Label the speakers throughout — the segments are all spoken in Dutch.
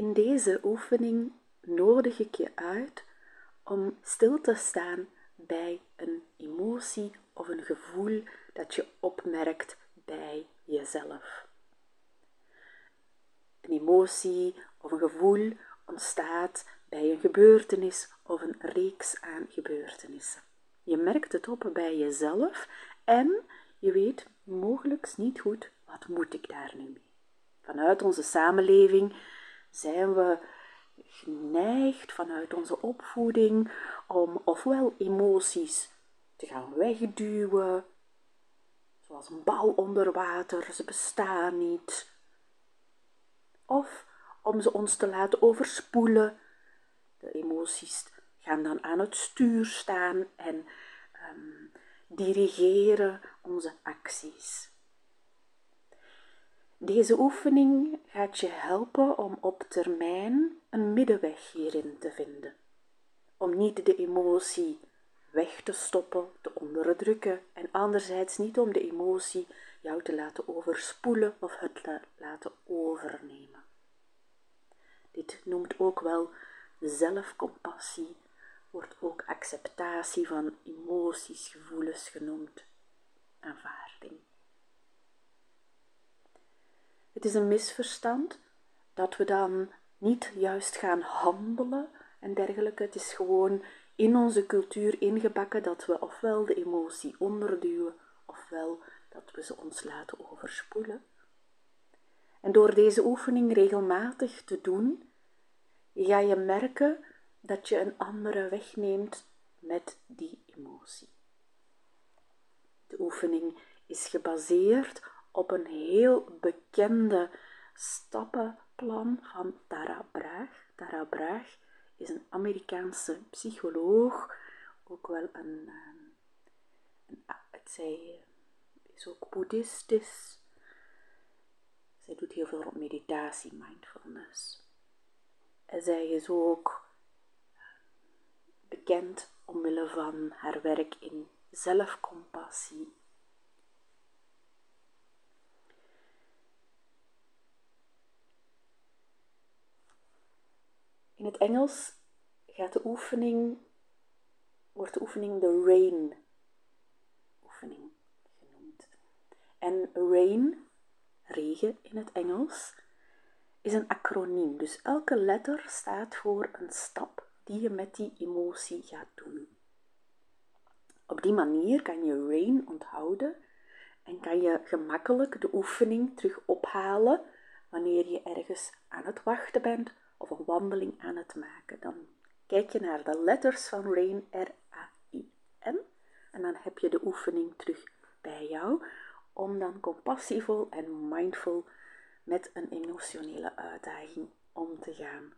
Speaker 1: In deze oefening nodig ik je uit om stil te staan bij een emotie of een gevoel dat je opmerkt bij jezelf. Een emotie of een gevoel ontstaat bij een gebeurtenis of een reeks aan gebeurtenissen. Je merkt het op bij jezelf en je weet mogelijk niet goed wat moet ik daar nu mee. Vanuit onze samenleving zijn we geneigd vanuit onze opvoeding om ofwel emoties te gaan wegduwen, zoals een bal onder water, ze bestaan niet, of om ze ons te laten overspoelen. De emoties gaan dan aan het stuur staan en um, dirigeren onze acties. Deze oefening gaat je helpen om op termijn een middenweg hierin te vinden. Om niet de emotie weg te stoppen, te onderdrukken en anderzijds niet om de emotie jou te laten overspoelen of het te laten overnemen. Dit noemt ook wel zelfcompassie, wordt ook acceptatie van emoties, gevoelens genoemd, aanvaarding. Het is een misverstand dat we dan niet juist gaan handelen en dergelijke. Het is gewoon in onze cultuur ingebakken dat we ofwel de emotie onderduwen, ofwel dat we ze ons laten overspoelen. En door deze oefening regelmatig te doen, ga je merken dat je een andere weg neemt met die emotie. De oefening is gebaseerd op een heel bekende stappenplan van Tara Brach. Tara Brach is een Amerikaanse psycholoog, ook wel een, ehm, een zij is ook boeddhistisch. Zij doet heel veel rond meditatie, mindfulness. En zij is ook bekend omwille van haar werk in zelfcompassie Engels gaat de oefening, wordt de oefening de RAIN oefening genoemd. En RAIN, regen in het Engels, is een acroniem. Dus elke letter staat voor een stap die je met die emotie gaat doen. Op die manier kan je RAIN onthouden en kan je gemakkelijk de oefening terug ophalen wanneer je ergens aan het wachten bent wandeling aan het maken. Dan kijk je naar de letters van RAIN, R-A-I-N, en dan heb je de oefening terug bij jou om dan compassievol en mindful met een emotionele uitdaging om te gaan.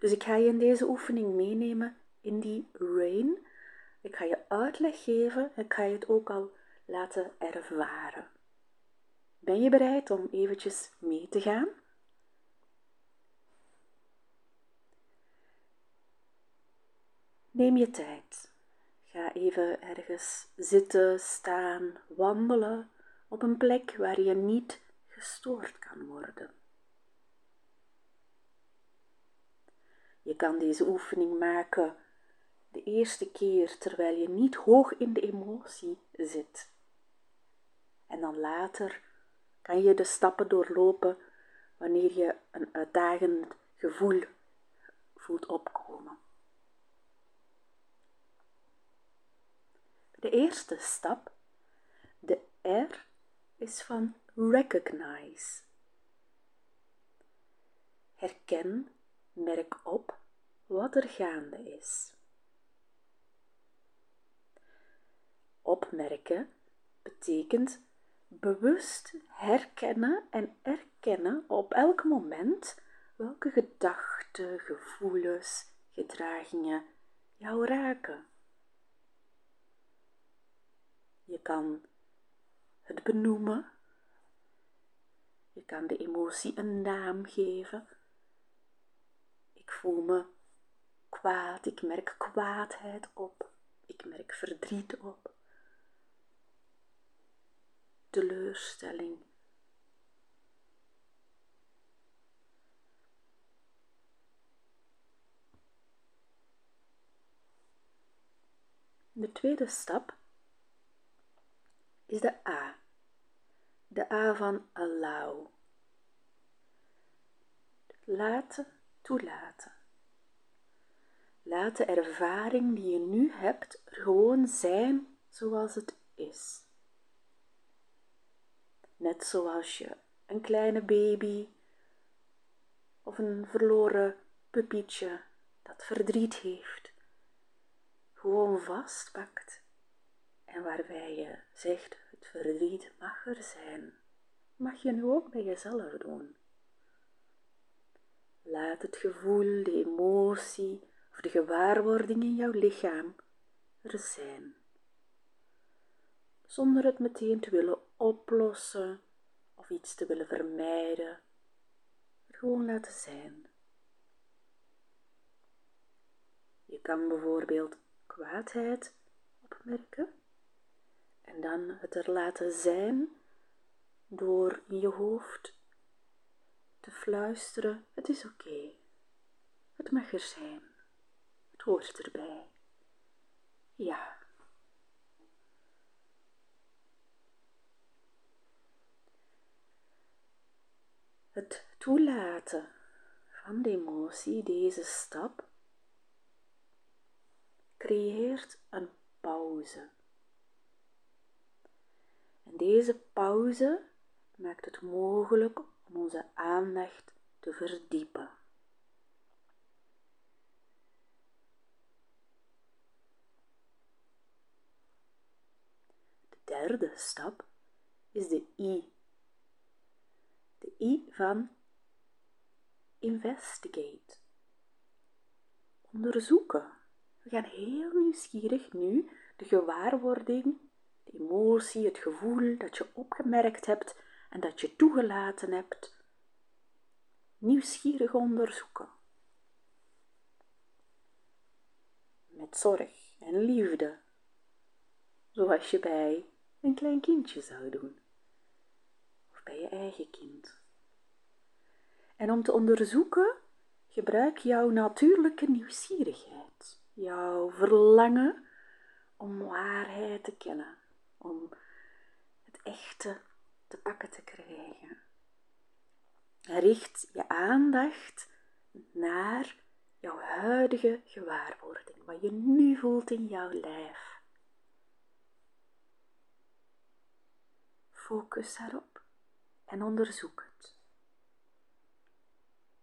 Speaker 1: Dus ik ga je in deze oefening meenemen in die RAIN. Ik ga je uitleg geven, ik ga je het ook al laten ervaren. Ben je bereid om eventjes mee te gaan? Neem je tijd. Ga even ergens zitten, staan, wandelen op een plek waar je niet gestoord kan worden. Je kan deze oefening maken de eerste keer terwijl je niet hoog in de emotie zit. En dan later kan je de stappen doorlopen wanneer je een uitdagend gevoel voelt opkomen. De eerste stap, de R, is van recognize. Herken, merk op wat er gaande is. Opmerken betekent bewust herkennen en erkennen op elk moment welke gedachten, gevoelens, gedragingen jou raken. Je kan het benoemen. Je kan de emotie een naam geven. Ik voel me kwaad, ik merk kwaadheid op, ik merk verdriet op, teleurstelling. De tweede stap is de A. De A van allow. Laten, toelaten. Laat de ervaring die je nu hebt gewoon zijn zoals het is. Net zoals je een kleine baby of een verloren puppietje dat verdriet heeft, gewoon vastpakt en waarbij je zegt, verdriet mag er zijn, mag je nu ook bij jezelf doen. Laat het gevoel, de emotie of de gewaarwording in jouw lichaam er zijn. Zonder het meteen te willen oplossen of iets te willen vermijden. gewoon laten zijn. Je kan bijvoorbeeld kwaadheid opmerken en dan het er laten zijn door in je hoofd te fluisteren: Het is oké, het mag er zijn, het hoort erbij. Ja. Het toelaten van de emotie, deze stap, creëert een pauze. Deze pauze maakt het mogelijk om onze aandacht te verdiepen. De derde stap is de I. De I van investigate. Onderzoeken. We gaan heel nieuwsgierig nu de gewaarwording, emotie, het gevoel dat je opgemerkt hebt en dat je toegelaten hebt, nieuwsgierig onderzoeken. Met zorg en liefde, zoals je bij een klein kindje zou doen, of bij je eigen kind. En om te onderzoeken, gebruik jouw natuurlijke nieuwsgierigheid, jouw verlangen om waarheid te kennen, om het echte te pakken te krijgen. Richt je aandacht naar jouw huidige gewaarwording, wat je nu voelt in jouw lijf. Focus daarop en onderzoek het.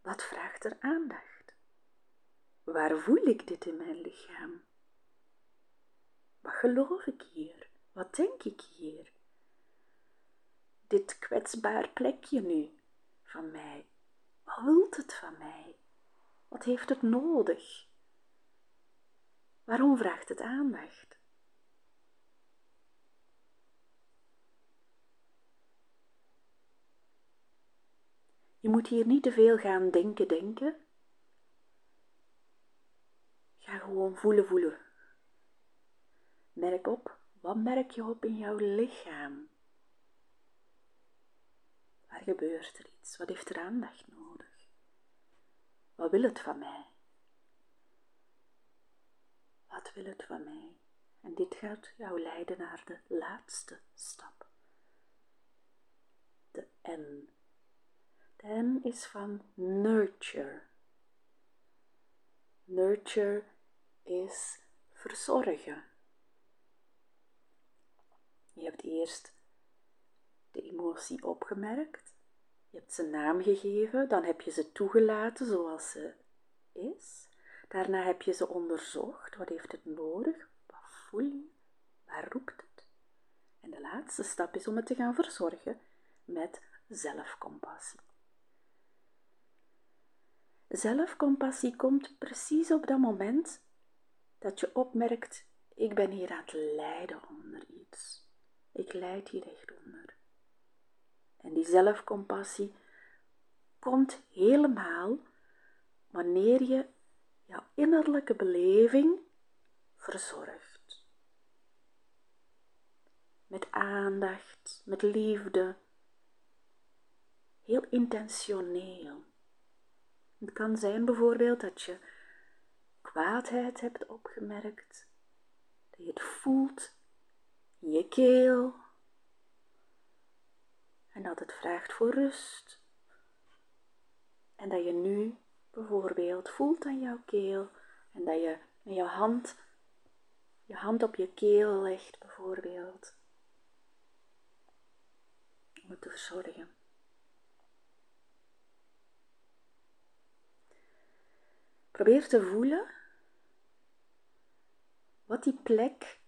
Speaker 1: Wat vraagt er aandacht? Waar voel ik dit in mijn lichaam? Wat geloof ik hier? Wat denk ik hier? Dit kwetsbaar plekje nu van mij. Wat wilt het van mij? Wat heeft het nodig? Waarom vraagt het aandacht? Je moet hier niet te veel gaan denken, denken. Ga gewoon voelen, voelen. Merk op, wat merk je op in jouw lichaam? Waar gebeurt er iets? Wat heeft er aandacht nodig? Wat wil het van mij? Wat wil het van mij? En dit gaat jou leiden naar de laatste stap. De N. De N is van nurture. Nurture is verzorgen. Je hebt eerst de emotie opgemerkt, je hebt ze naam gegeven, dan heb je ze toegelaten zoals ze is. Daarna heb je ze onderzocht, wat heeft het nodig, wat voel je, waar roept het. En de laatste stap is om het te gaan verzorgen met zelfcompassie. Zelfcompassie komt precies op dat moment dat je opmerkt, ik ben hier aan het lijden onder iets. Ik lijd hier echt onder. En die zelfcompassie komt helemaal wanneer je jouw innerlijke beleving verzorgt. Met aandacht, met liefde, heel intentioneel. Het kan zijn bijvoorbeeld dat je kwaadheid hebt opgemerkt, Dat je het voelt je keel. En dat het vraagt voor rust. En dat je nu bijvoorbeeld voelt aan jouw keel en dat je met je hand je hand op je keel legt bijvoorbeeld. Om het te verzorgen. Probeer te voelen wat die plek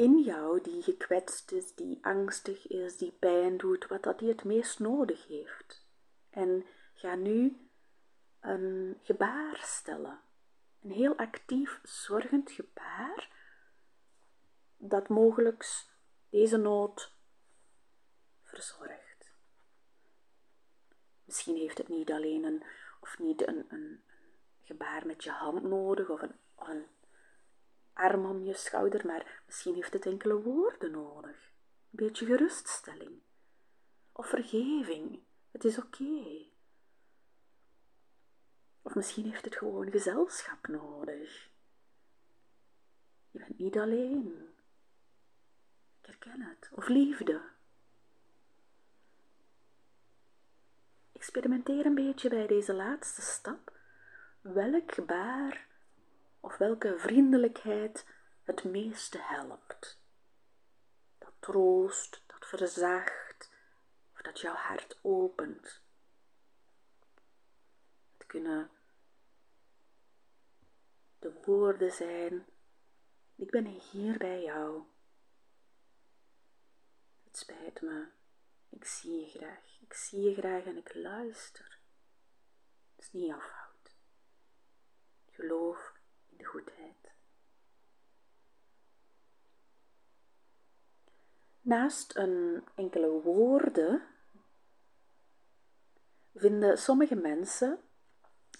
Speaker 1: in jou die gekwetst is, die angstig is, die pijn doet, wat dat die het meest nodig heeft. En ga nu een gebaar stellen. Een heel actief, zorgend gebaar dat mogelijk deze nood verzorgt. Misschien heeft het niet alleen een, of niet een, een gebaar met je hand nodig of een, een arm om je schouder, maar misschien heeft het enkele woorden nodig. Een beetje geruststelling of vergeving. Het is oké. Of misschien heeft het gewoon gezelschap nodig. Je bent niet alleen. Ik herken het. Of liefde. Experimenteer een beetje bij deze laatste stap. Welk gebaar of welke vriendelijkheid het meeste helpt. Dat troost, dat verzacht of dat jouw hart opent kunnen de woorden zijn. Ik ben hier bij jou. Het spijt me. Ik zie je graag. Ik zie je graag en ik luister. Het is niet fout. Geloof de goedheid. Naast een enkele woorden vinden sommige mensen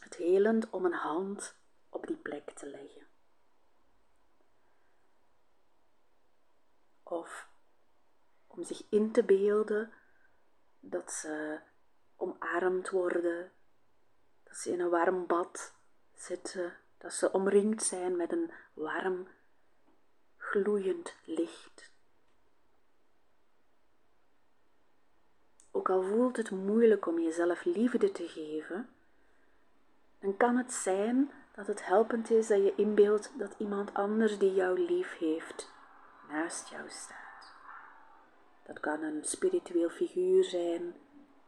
Speaker 1: het helend om een hand op die plek te leggen. Of om zich in te beelden dat ze omarmd worden, dat ze in een warm bad zitten, dat ze omringd zijn met een warm, gloeiend licht. Ook al voelt het moeilijk om jezelf liefde te geven, dan kan het zijn dat het helpend is dat je inbeeldt dat iemand anders die jou lief heeft naast jou staat. Dat kan een spiritueel figuur zijn, een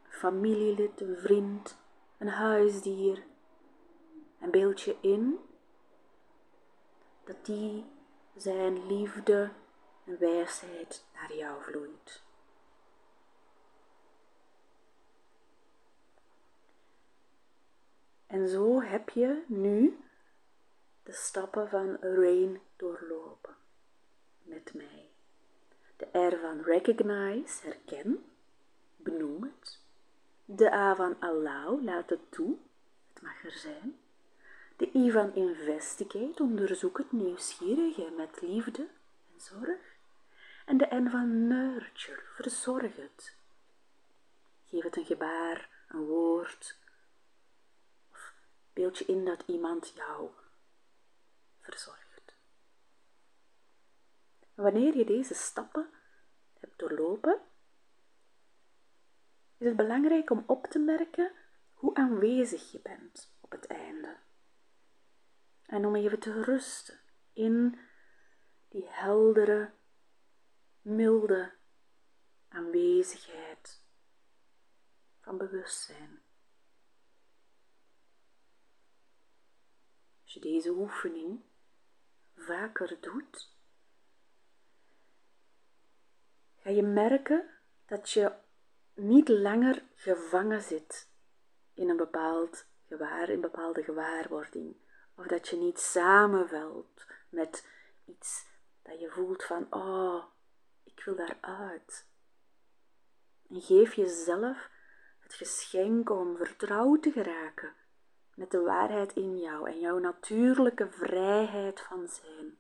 Speaker 1: familielid, een vriend, een huisdier. En beeld je in dat die zijn liefde en wijsheid naar jou vloeit. En zo heb je nu de stappen van Rain doorlopen met mij. De R van recognize, herken, benoem het. De A van allow, laat het toe, het mag er zijn. De I van investigate, onderzoek het nieuwsgierige met liefde en zorg. En de N van nurture, verzorg het. Geef het een gebaar, een woord, Beeld je in dat iemand jou verzorgt. wanneer je deze stappen hebt doorlopen, is het belangrijk om op te merken hoe aanwezig je bent op het einde. En om even te rusten in die heldere, milde aanwezigheid van bewustzijn. Als je deze oefening vaker doet, ga je merken dat je niet langer gevangen zit in een bepaald gewaar, in bepaalde gewaarwording. Of dat je niet samenvelt met iets dat je voelt van, oh, ik wil daaruit. En geef jezelf het geschenk om vertrouwd te geraken met de waarheid in jou en jouw natuurlijke vrijheid van zijn.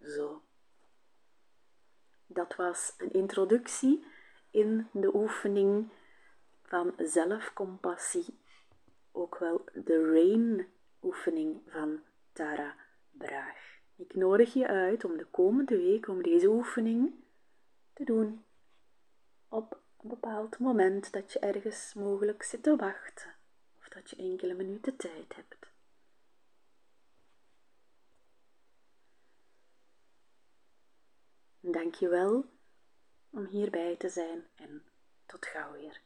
Speaker 1: Zo. Dat was een introductie in de oefening van zelfcompassie, ook wel de RAIN oefening van Tara Braag. Ik nodig je uit om de komende week om deze oefening te doen op een bepaald moment dat je ergens mogelijk zit te wachten of dat je enkele minuten tijd hebt. Dank je wel om hierbij te zijn en tot gauw weer.